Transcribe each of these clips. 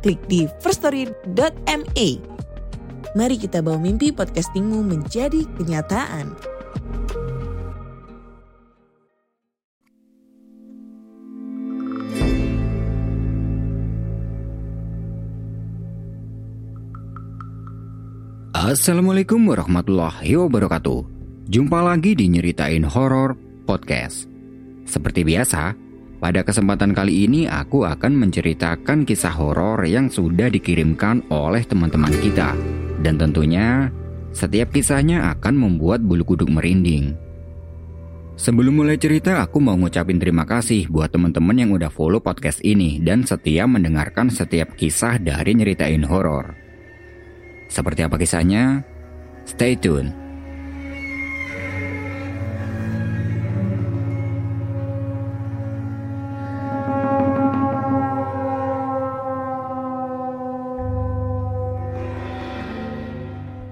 klik di firststory.me. Mari kita bawa mimpi podcastingmu menjadi kenyataan. Assalamualaikum warahmatullahi wabarakatuh. Jumpa lagi di Nyeritain Horor Podcast. Seperti biasa, pada kesempatan kali ini aku akan menceritakan kisah horor yang sudah dikirimkan oleh teman-teman kita. Dan tentunya, setiap kisahnya akan membuat bulu kuduk merinding. Sebelum mulai cerita, aku mau ngucapin terima kasih buat teman-teman yang udah follow podcast ini dan setia mendengarkan setiap kisah dari Nyeritain Horor. Seperti apa kisahnya? Stay tune.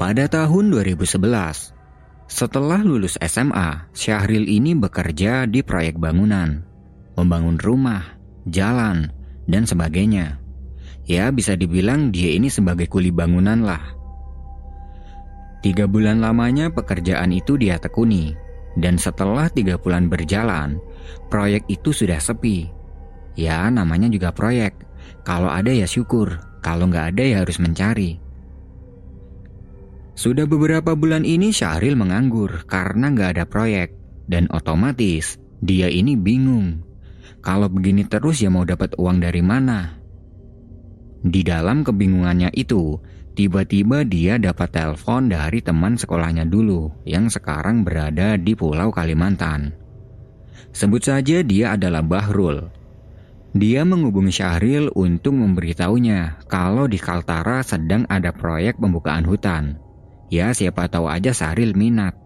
Pada tahun 2011, setelah lulus SMA, Syahril ini bekerja di proyek bangunan, membangun rumah, jalan, dan sebagainya. Ya bisa dibilang dia ini sebagai kuli bangunan lah. Tiga bulan lamanya pekerjaan itu dia tekuni, dan setelah tiga bulan berjalan, proyek itu sudah sepi. Ya namanya juga proyek, kalau ada ya syukur, kalau nggak ada ya harus mencari. Sudah beberapa bulan ini Syahril menganggur karena nggak ada proyek dan otomatis dia ini bingung. Kalau begini terus ya mau dapat uang dari mana? Di dalam kebingungannya itu, tiba-tiba dia dapat telepon dari teman sekolahnya dulu yang sekarang berada di Pulau Kalimantan. Sebut saja dia adalah Bahrul. Dia menghubungi Syahril untuk memberitahunya kalau di Kaltara sedang ada proyek pembukaan hutan. Ya siapa tahu aja Saril minat.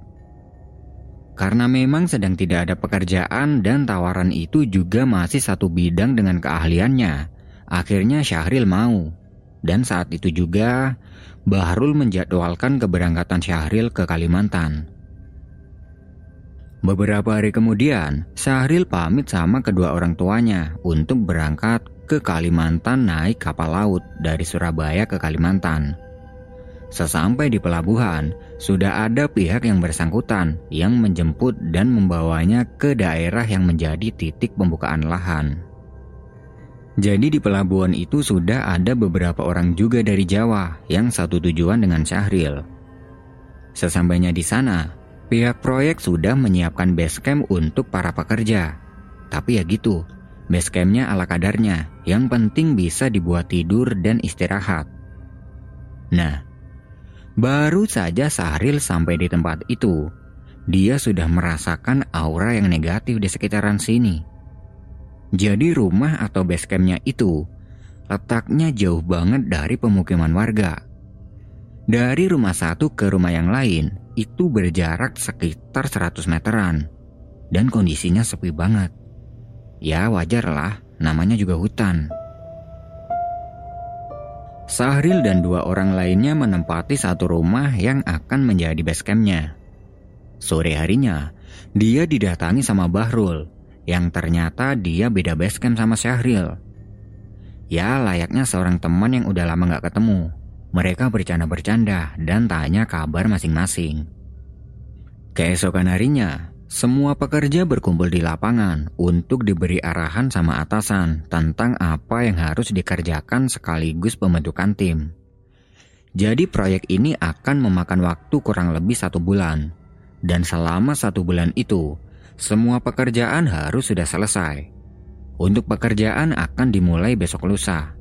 Karena memang sedang tidak ada pekerjaan dan tawaran itu juga masih satu bidang dengan keahliannya, akhirnya Syahril mau. Dan saat itu juga, Bahrul menjadwalkan keberangkatan Syahril ke Kalimantan. Beberapa hari kemudian, Syahril pamit sama kedua orang tuanya untuk berangkat ke Kalimantan naik kapal laut dari Surabaya ke Kalimantan. Sesampai di pelabuhan, sudah ada pihak yang bersangkutan yang menjemput dan membawanya ke daerah yang menjadi titik pembukaan lahan. Jadi di pelabuhan itu sudah ada beberapa orang juga dari Jawa yang satu tujuan dengan Syahril. Sesampainya di sana, pihak proyek sudah menyiapkan base camp untuk para pekerja. Tapi ya gitu, base campnya ala kadarnya, yang penting bisa dibuat tidur dan istirahat. Nah, Baru saja Sahril sampai di tempat itu, dia sudah merasakan aura yang negatif di sekitaran sini. Jadi rumah atau base campnya itu letaknya jauh banget dari pemukiman warga. Dari rumah satu ke rumah yang lain itu berjarak sekitar 100 meteran dan kondisinya sepi banget. Ya wajar lah, namanya juga hutan. Sahril dan dua orang lainnya menempati satu rumah yang akan menjadi base campnya. Sore harinya, dia didatangi sama Bahrul, yang ternyata dia beda base camp sama Syahril. Ya layaknya seorang teman yang udah lama gak ketemu. Mereka bercanda-bercanda dan tanya kabar masing-masing. Keesokan harinya, semua pekerja berkumpul di lapangan untuk diberi arahan sama atasan tentang apa yang harus dikerjakan sekaligus pembentukan tim. Jadi proyek ini akan memakan waktu kurang lebih satu bulan. Dan selama satu bulan itu, semua pekerjaan harus sudah selesai. Untuk pekerjaan akan dimulai besok lusa.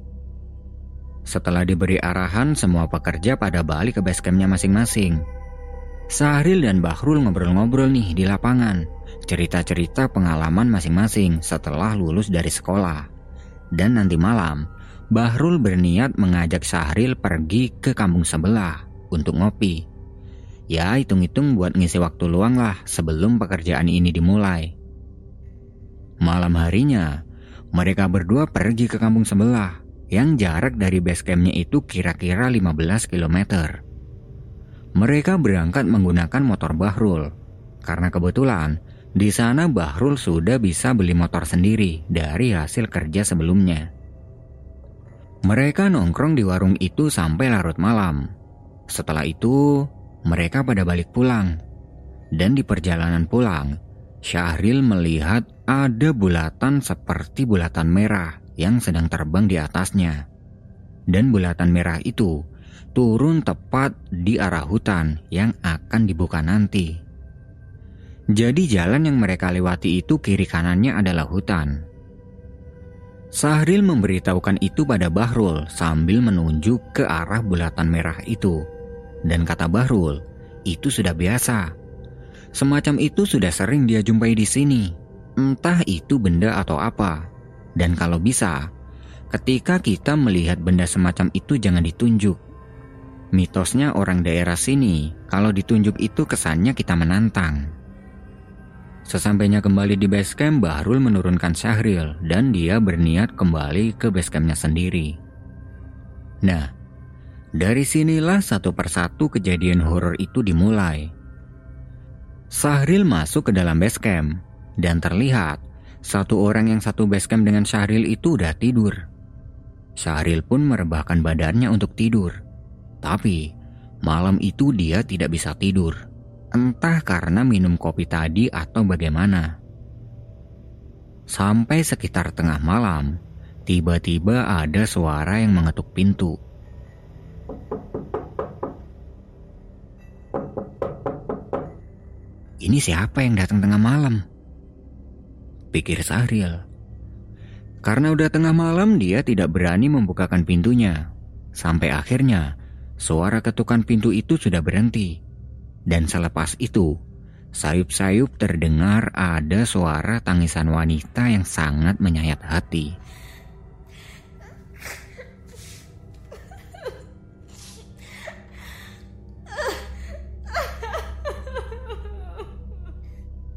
Setelah diberi arahan, semua pekerja pada balik ke basecampnya masing-masing Sahril dan Bahrul ngobrol-ngobrol nih di lapangan, cerita-cerita pengalaman masing-masing setelah lulus dari sekolah. Dan nanti malam, Bahrul berniat mengajak Syahril pergi ke kampung sebelah untuk ngopi. Ya hitung-hitung buat ngisi waktu luang lah sebelum pekerjaan ini dimulai. Malam harinya, mereka berdua pergi ke kampung sebelah yang jarak dari base campnya itu kira-kira 15 km. Mereka berangkat menggunakan motor Bahrul karena kebetulan di sana Bahrul sudah bisa beli motor sendiri dari hasil kerja sebelumnya. Mereka nongkrong di warung itu sampai larut malam. Setelah itu, mereka pada balik pulang. Dan di perjalanan pulang, Syahril melihat ada bulatan seperti bulatan merah yang sedang terbang di atasnya. Dan bulatan merah itu turun tepat di arah hutan yang akan dibuka nanti. Jadi jalan yang mereka lewati itu kiri kanannya adalah hutan. Sahril memberitahukan itu pada Bahrul sambil menunjuk ke arah bulatan merah itu. Dan kata Bahrul, itu sudah biasa. Semacam itu sudah sering dia jumpai di sini. Entah itu benda atau apa. Dan kalau bisa, ketika kita melihat benda semacam itu jangan ditunjuk. Mitosnya orang daerah sini, kalau ditunjuk itu kesannya kita menantang. Sesampainya kembali di base camp, Bahrul menurunkan Syahril dan dia berniat kembali ke base campnya sendiri. Nah, dari sinilah satu persatu kejadian horor itu dimulai. Syahril masuk ke dalam base camp dan terlihat satu orang yang satu base camp dengan Syahril itu udah tidur. Syahril pun merebahkan badannya untuk tidur. Tapi malam itu dia tidak bisa tidur entah karena minum kopi tadi atau bagaimana. Sampai sekitar tengah malam, tiba-tiba ada suara yang mengetuk pintu. Ini siapa yang datang tengah malam? Pikir Sahril. Karena udah tengah malam, dia tidak berani membukakan pintunya. Sampai akhirnya, suara ketukan pintu itu sudah berhenti. Dan selepas itu, sayup-sayup terdengar ada suara tangisan wanita yang sangat menyayat hati.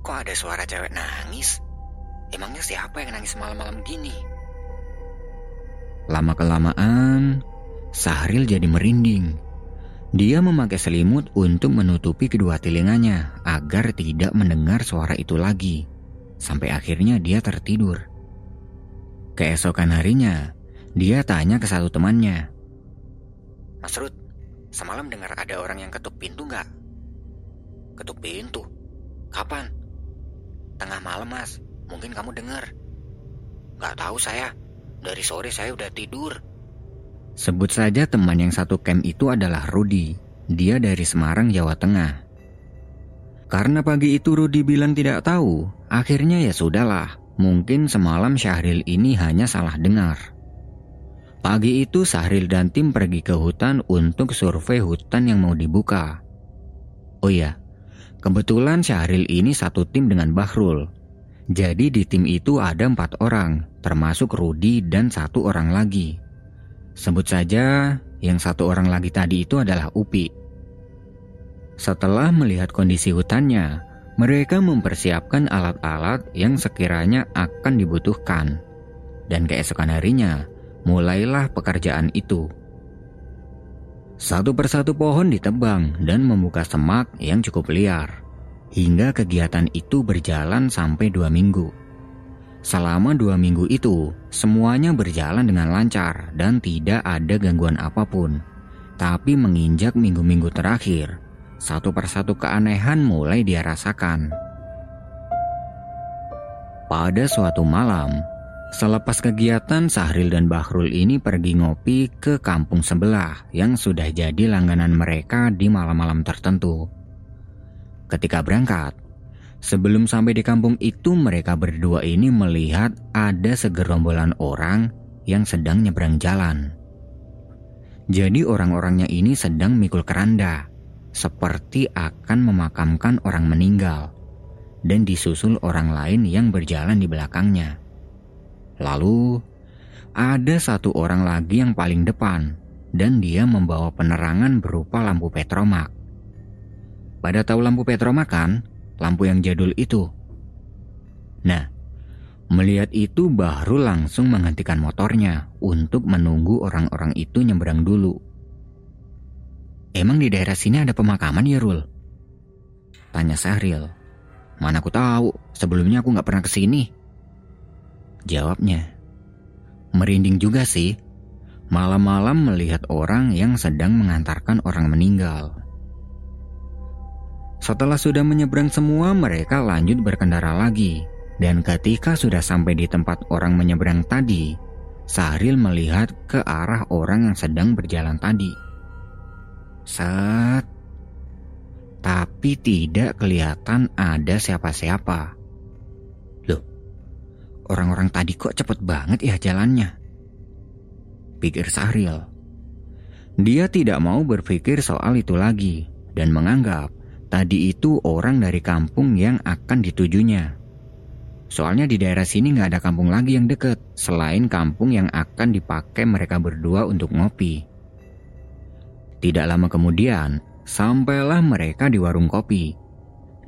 Kok ada suara cewek nangis? Emangnya siapa yang nangis malam-malam gini? Lama-kelamaan, Sahril jadi merinding. Dia memakai selimut untuk menutupi kedua telinganya agar tidak mendengar suara itu lagi. Sampai akhirnya dia tertidur. Keesokan harinya, dia tanya ke satu temannya. Mas Ruth, semalam dengar ada orang yang ketuk pintu nggak? Ketuk pintu? Kapan? Tengah malam mas, mungkin kamu dengar. Gak tahu saya, dari sore saya udah tidur. Sebut saja teman yang satu camp itu adalah Rudi. Dia dari Semarang, Jawa Tengah. Karena pagi itu Rudi bilang tidak tahu, akhirnya ya sudahlah. Mungkin semalam Syahril ini hanya salah dengar. Pagi itu Syahril dan tim pergi ke hutan untuk survei hutan yang mau dibuka. Oh iya, kebetulan Syahril ini satu tim dengan Bahrul. Jadi di tim itu ada empat orang, termasuk Rudi dan satu orang lagi. Sebut saja yang satu orang lagi tadi itu adalah Upi. Setelah melihat kondisi hutannya, mereka mempersiapkan alat-alat yang sekiranya akan dibutuhkan. Dan keesokan harinya, mulailah pekerjaan itu. Satu persatu pohon ditebang dan membuka semak yang cukup liar. Hingga kegiatan itu berjalan sampai dua minggu. Selama dua minggu itu, semuanya berjalan dengan lancar dan tidak ada gangguan apa pun. Tapi menginjak minggu-minggu terakhir, satu persatu keanehan mulai dia rasakan. Pada suatu malam, selepas kegiatan Sahril dan Bahrul ini pergi ngopi ke kampung sebelah yang sudah jadi langganan mereka di malam-malam tertentu. Ketika berangkat, Sebelum sampai di kampung itu mereka berdua ini melihat ada segerombolan orang yang sedang nyebrang jalan. Jadi orang-orangnya ini sedang mikul keranda, seperti akan memakamkan orang meninggal, dan disusul orang lain yang berjalan di belakangnya. Lalu, ada satu orang lagi yang paling depan dan dia membawa penerangan berupa lampu petromak. Pada tahu lampu petromak kan? Lampu yang jadul itu. Nah, melihat itu baru langsung menghentikan motornya untuk menunggu orang-orang itu nyebrang dulu. Emang di daerah sini ada pemakaman ya, Rul? Tanya Sahril. Mana aku tahu, sebelumnya aku nggak pernah ke sini. Jawabnya. Merinding juga sih, malam-malam melihat orang yang sedang mengantarkan orang meninggal. Setelah sudah menyeberang semua, mereka lanjut berkendara lagi. Dan ketika sudah sampai di tempat orang menyeberang tadi, Sahril melihat ke arah orang yang sedang berjalan tadi. Set. Tapi tidak kelihatan ada siapa-siapa. Orang-orang tadi kok cepet banget ya jalannya. Pikir Sahril. Dia tidak mau berpikir soal itu lagi dan menganggap tadi itu orang dari kampung yang akan ditujunya. Soalnya di daerah sini nggak ada kampung lagi yang deket selain kampung yang akan dipakai mereka berdua untuk ngopi. Tidak lama kemudian, sampailah mereka di warung kopi.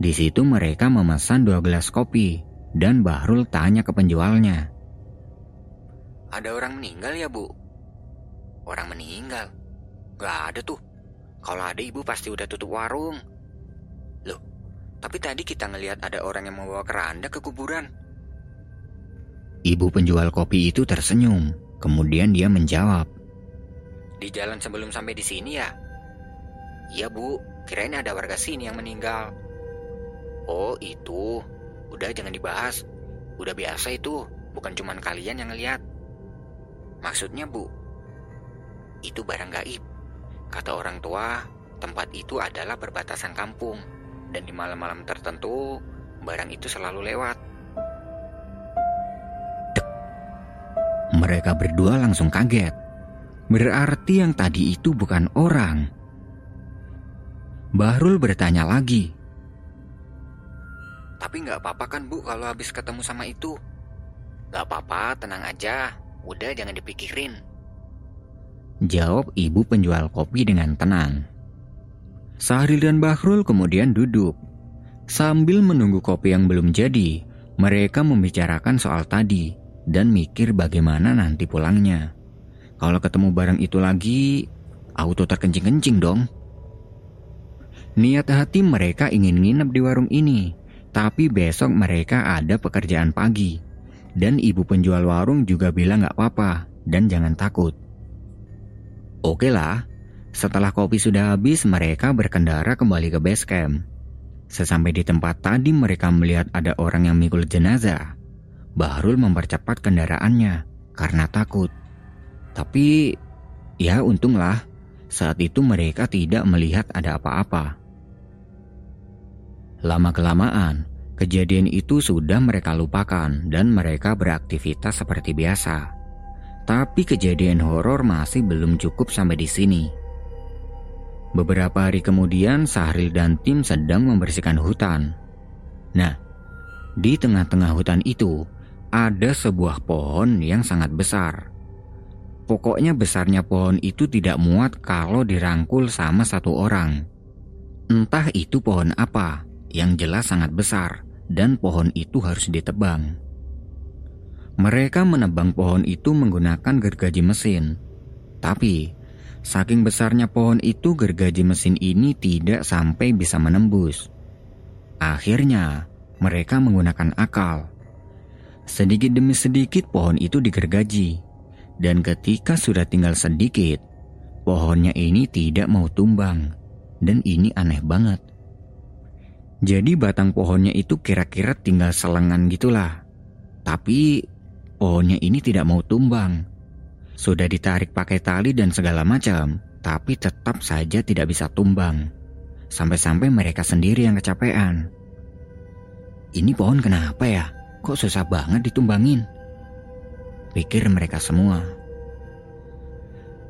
Di situ mereka memesan dua gelas kopi dan Bahrul tanya ke penjualnya. Ada orang meninggal ya bu? Orang meninggal? Gak ada tuh. Kalau ada ibu pasti udah tutup warung. Loh, tapi tadi kita ngelihat ada orang yang membawa keranda ke kuburan. Ibu penjual kopi itu tersenyum. Kemudian dia menjawab. Di jalan sebelum sampai di sini ya? Iya bu, kirain ada warga sini yang meninggal. Oh itu, Udah jangan dibahas. Udah biasa itu, bukan cuma kalian yang ngeliat. Maksudnya bu, itu barang gaib. Kata orang tua, tempat itu adalah perbatasan kampung. Dan di malam-malam tertentu, barang itu selalu lewat. Mereka berdua langsung kaget. Berarti yang tadi itu bukan orang. Bahrul bertanya lagi. Tapi nggak apa-apa kan bu kalau habis ketemu sama itu? Gak apa-apa, tenang aja. Udah jangan dipikirin. Jawab ibu penjual kopi dengan tenang. Sahril dan Bahrul kemudian duduk. Sambil menunggu kopi yang belum jadi, mereka membicarakan soal tadi dan mikir bagaimana nanti pulangnya. Kalau ketemu barang itu lagi, auto terkencing-kencing dong. Niat hati mereka ingin nginep di warung ini, tapi besok mereka ada pekerjaan pagi. Dan ibu penjual warung juga bilang gak apa-apa dan jangan takut. Oke lah, setelah kopi sudah habis mereka berkendara kembali ke base camp. Sesampai di tempat tadi mereka melihat ada orang yang mikul jenazah. Bahrul mempercepat kendaraannya karena takut. Tapi ya untunglah saat itu mereka tidak melihat ada apa-apa. Lama-kelamaan, kejadian itu sudah mereka lupakan dan mereka beraktivitas seperti biasa. Tapi kejadian horor masih belum cukup sampai di sini. Beberapa hari kemudian, Sahril dan tim sedang membersihkan hutan. Nah, di tengah-tengah hutan itu ada sebuah pohon yang sangat besar. Pokoknya besarnya pohon itu tidak muat kalau dirangkul sama satu orang. Entah itu pohon apa, yang jelas sangat besar dan pohon itu harus ditebang. Mereka menebang pohon itu menggunakan gergaji mesin. Tapi, saking besarnya pohon itu gergaji mesin ini tidak sampai bisa menembus. Akhirnya, mereka menggunakan akal. Sedikit demi sedikit pohon itu digergaji. Dan ketika sudah tinggal sedikit, pohonnya ini tidak mau tumbang. Dan ini aneh banget. Jadi batang pohonnya itu kira-kira tinggal selengan gitulah. Tapi pohonnya ini tidak mau tumbang. Sudah ditarik pakai tali dan segala macam, tapi tetap saja tidak bisa tumbang. Sampai-sampai mereka sendiri yang kecapean. Ini pohon kenapa ya? Kok susah banget ditumbangin? Pikir mereka semua.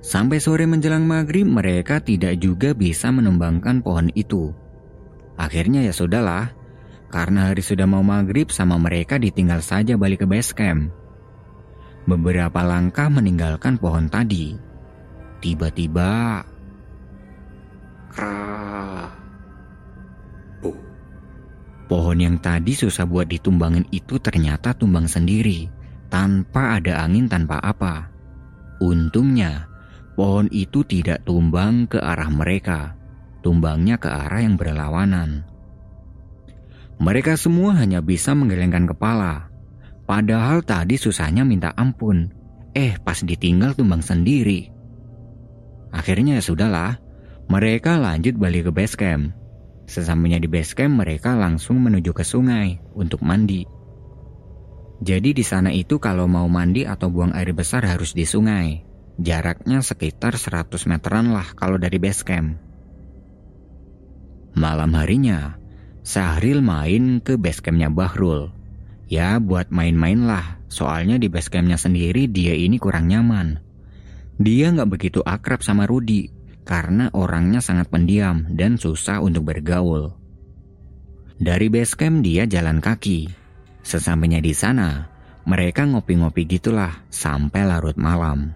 Sampai sore menjelang maghrib mereka tidak juga bisa menumbangkan pohon itu Akhirnya ya sudahlah, karena hari sudah mau maghrib sama mereka ditinggal saja balik ke base camp. Beberapa langkah meninggalkan pohon tadi. Tiba-tiba... Krah. Pohon yang tadi susah buat ditumbangin itu ternyata tumbang sendiri, tanpa ada angin tanpa apa. Untungnya, pohon itu tidak tumbang ke arah mereka, tumbangnya ke arah yang berlawanan. Mereka semua hanya bisa menggelengkan kepala, padahal tadi susahnya minta ampun. Eh, pas ditinggal tumbang sendiri. Akhirnya ya sudahlah, mereka lanjut balik ke base camp. Sesampainya di base camp, mereka langsung menuju ke sungai untuk mandi. Jadi di sana itu kalau mau mandi atau buang air besar harus di sungai. Jaraknya sekitar 100 meteran lah kalau dari base camp. Malam harinya, Sahril main ke base campnya Bahrul. Ya buat main-main lah, soalnya di base campnya sendiri dia ini kurang nyaman. Dia nggak begitu akrab sama Rudi, karena orangnya sangat pendiam dan susah untuk bergaul. Dari base camp dia jalan kaki. Sesampainya di sana, mereka ngopi-ngopi gitulah sampai larut malam.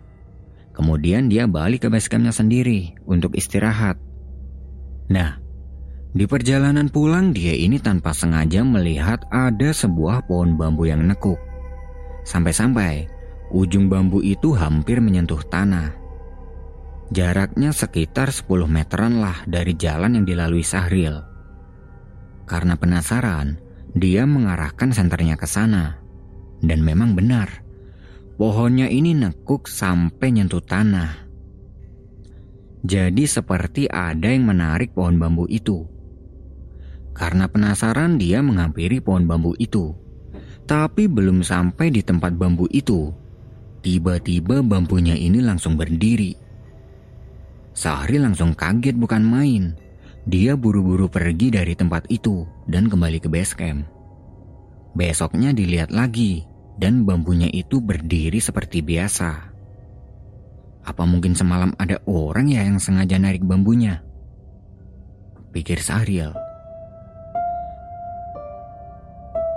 Kemudian dia balik ke base campnya sendiri untuk istirahat. Nah, di perjalanan pulang dia ini tanpa sengaja melihat ada sebuah pohon bambu yang nekuk. Sampai-sampai ujung bambu itu hampir menyentuh tanah. Jaraknya sekitar 10 meteran lah dari jalan yang dilalui Sahril. Karena penasaran, dia mengarahkan senternya ke sana. Dan memang benar, pohonnya ini nekuk sampai nyentuh tanah. Jadi seperti ada yang menarik pohon bambu itu. Karena penasaran dia menghampiri pohon bambu itu. Tapi belum sampai di tempat bambu itu, tiba-tiba bambunya ini langsung berdiri Sahri langsung kaget bukan main. Dia buru-buru pergi dari tempat itu dan kembali ke base camp. Besoknya dilihat lagi dan bambunya itu berdiri seperti biasa. Apa mungkin semalam ada orang ya yang sengaja narik bambunya? Pikir Sahriel.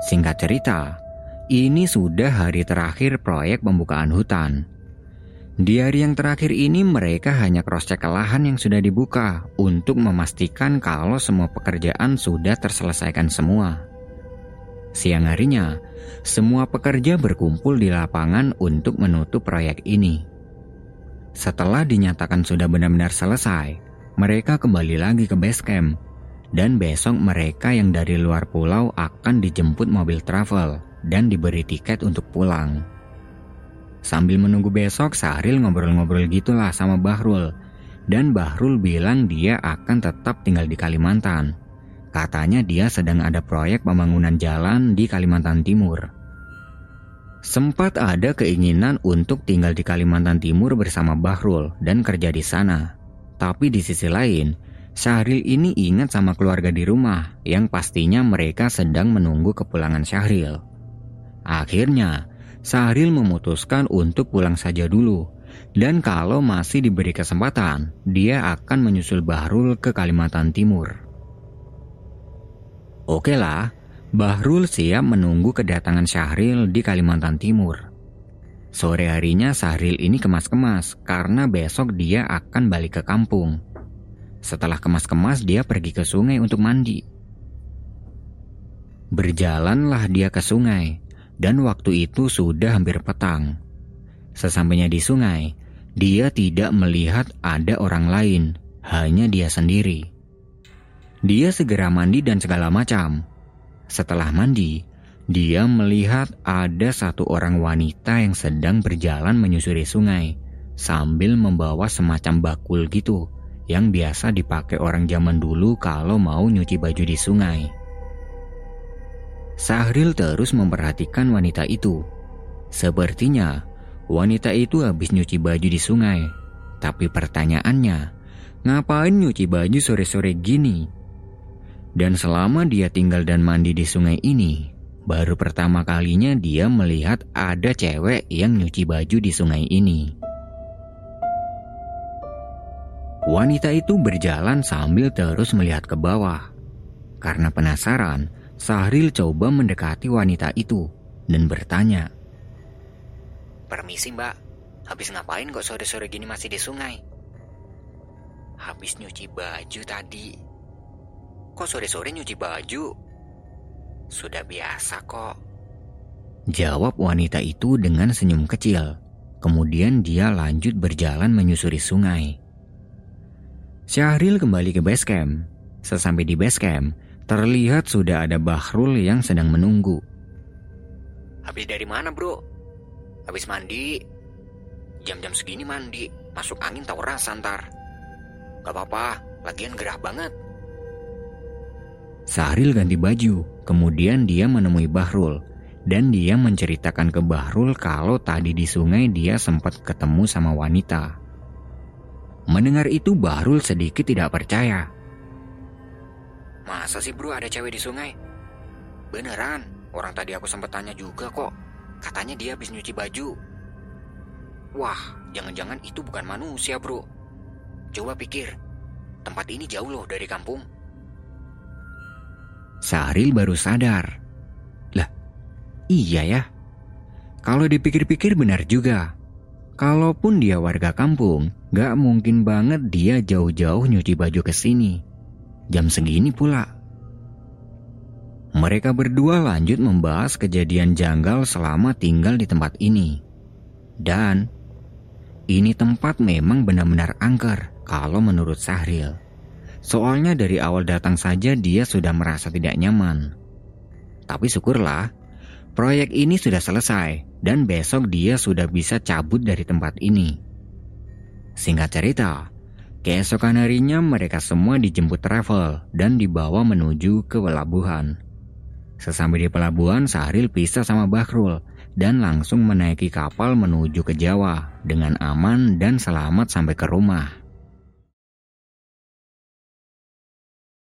Singkat cerita, ini sudah hari terakhir proyek pembukaan hutan di hari yang terakhir ini mereka hanya cross-check lahan yang sudah dibuka untuk memastikan kalau semua pekerjaan sudah terselesaikan semua. Siang harinya, semua pekerja berkumpul di lapangan untuk menutup proyek ini. Setelah dinyatakan sudah benar-benar selesai, mereka kembali lagi ke base camp. Dan besok mereka yang dari luar pulau akan dijemput mobil travel dan diberi tiket untuk pulang. Sambil menunggu besok, Sahril ngobrol-ngobrol gitulah sama Bahrul. Dan Bahrul bilang dia akan tetap tinggal di Kalimantan. Katanya dia sedang ada proyek pembangunan jalan di Kalimantan Timur. Sempat ada keinginan untuk tinggal di Kalimantan Timur bersama Bahrul dan kerja di sana. Tapi di sisi lain, Syahril ini ingat sama keluarga di rumah yang pastinya mereka sedang menunggu kepulangan Syahril. Akhirnya, Sahril memutuskan untuk pulang saja dulu. Dan kalau masih diberi kesempatan, dia akan menyusul Bahrul ke Kalimantan Timur. Oke lah, Bahrul siap menunggu kedatangan Syahril di Kalimantan Timur. Sore harinya Syahril ini kemas-kemas karena besok dia akan balik ke kampung. Setelah kemas-kemas dia pergi ke sungai untuk mandi. Berjalanlah dia ke sungai dan waktu itu sudah hampir petang. Sesampainya di sungai, dia tidak melihat ada orang lain, hanya dia sendiri. Dia segera mandi dan segala macam. Setelah mandi, dia melihat ada satu orang wanita yang sedang berjalan menyusuri sungai sambil membawa semacam bakul gitu yang biasa dipakai orang zaman dulu kalau mau nyuci baju di sungai. Sahril terus memperhatikan wanita itu. Sepertinya wanita itu habis nyuci baju di sungai. Tapi pertanyaannya, ngapain nyuci baju sore-sore gini? Dan selama dia tinggal dan mandi di sungai ini, baru pertama kalinya dia melihat ada cewek yang nyuci baju di sungai ini. Wanita itu berjalan sambil terus melihat ke bawah. Karena penasaran, Sahril coba mendekati wanita itu dan bertanya, Permisi mbak, habis ngapain kok sore-sore gini masih di sungai? Habis nyuci baju tadi. Kok sore-sore nyuci baju? Sudah biasa kok. Jawab wanita itu dengan senyum kecil. Kemudian dia lanjut berjalan menyusuri sungai. Syahril kembali ke base camp. Sesampai di base camp, terlihat sudah ada Bahrul yang sedang menunggu. Habis dari mana bro? Habis mandi? Jam-jam segini mandi, masuk angin tau rasa ntar. Gak apa-apa, lagian gerah banget. Syahril ganti baju, kemudian dia menemui Bahrul. Dan dia menceritakan ke Bahrul kalau tadi di sungai dia sempat ketemu sama wanita. Mendengar itu Bahrul sedikit tidak percaya. Masa sih bro ada cewek di sungai? Beneran, orang tadi aku sempat tanya juga kok. Katanya dia habis nyuci baju. Wah, jangan-jangan itu bukan manusia bro. Coba pikir, tempat ini jauh loh dari kampung. Sahril baru sadar. Lah, iya ya. Kalau dipikir-pikir benar juga. Kalaupun dia warga kampung, gak mungkin banget dia jauh-jauh nyuci baju ke sini. Jam segini pula. Mereka berdua lanjut membahas kejadian janggal selama tinggal di tempat ini. Dan ini tempat memang benar-benar angker kalau menurut Sahril. Soalnya dari awal datang saja dia sudah merasa tidak nyaman. Tapi syukurlah, proyek ini sudah selesai dan besok dia sudah bisa cabut dari tempat ini. Singkat cerita, keesokan harinya mereka semua dijemput travel dan dibawa menuju ke pelabuhan. Sesampai di pelabuhan, Sahril pisah sama Bahrul dan langsung menaiki kapal menuju ke Jawa dengan aman dan selamat sampai ke rumah.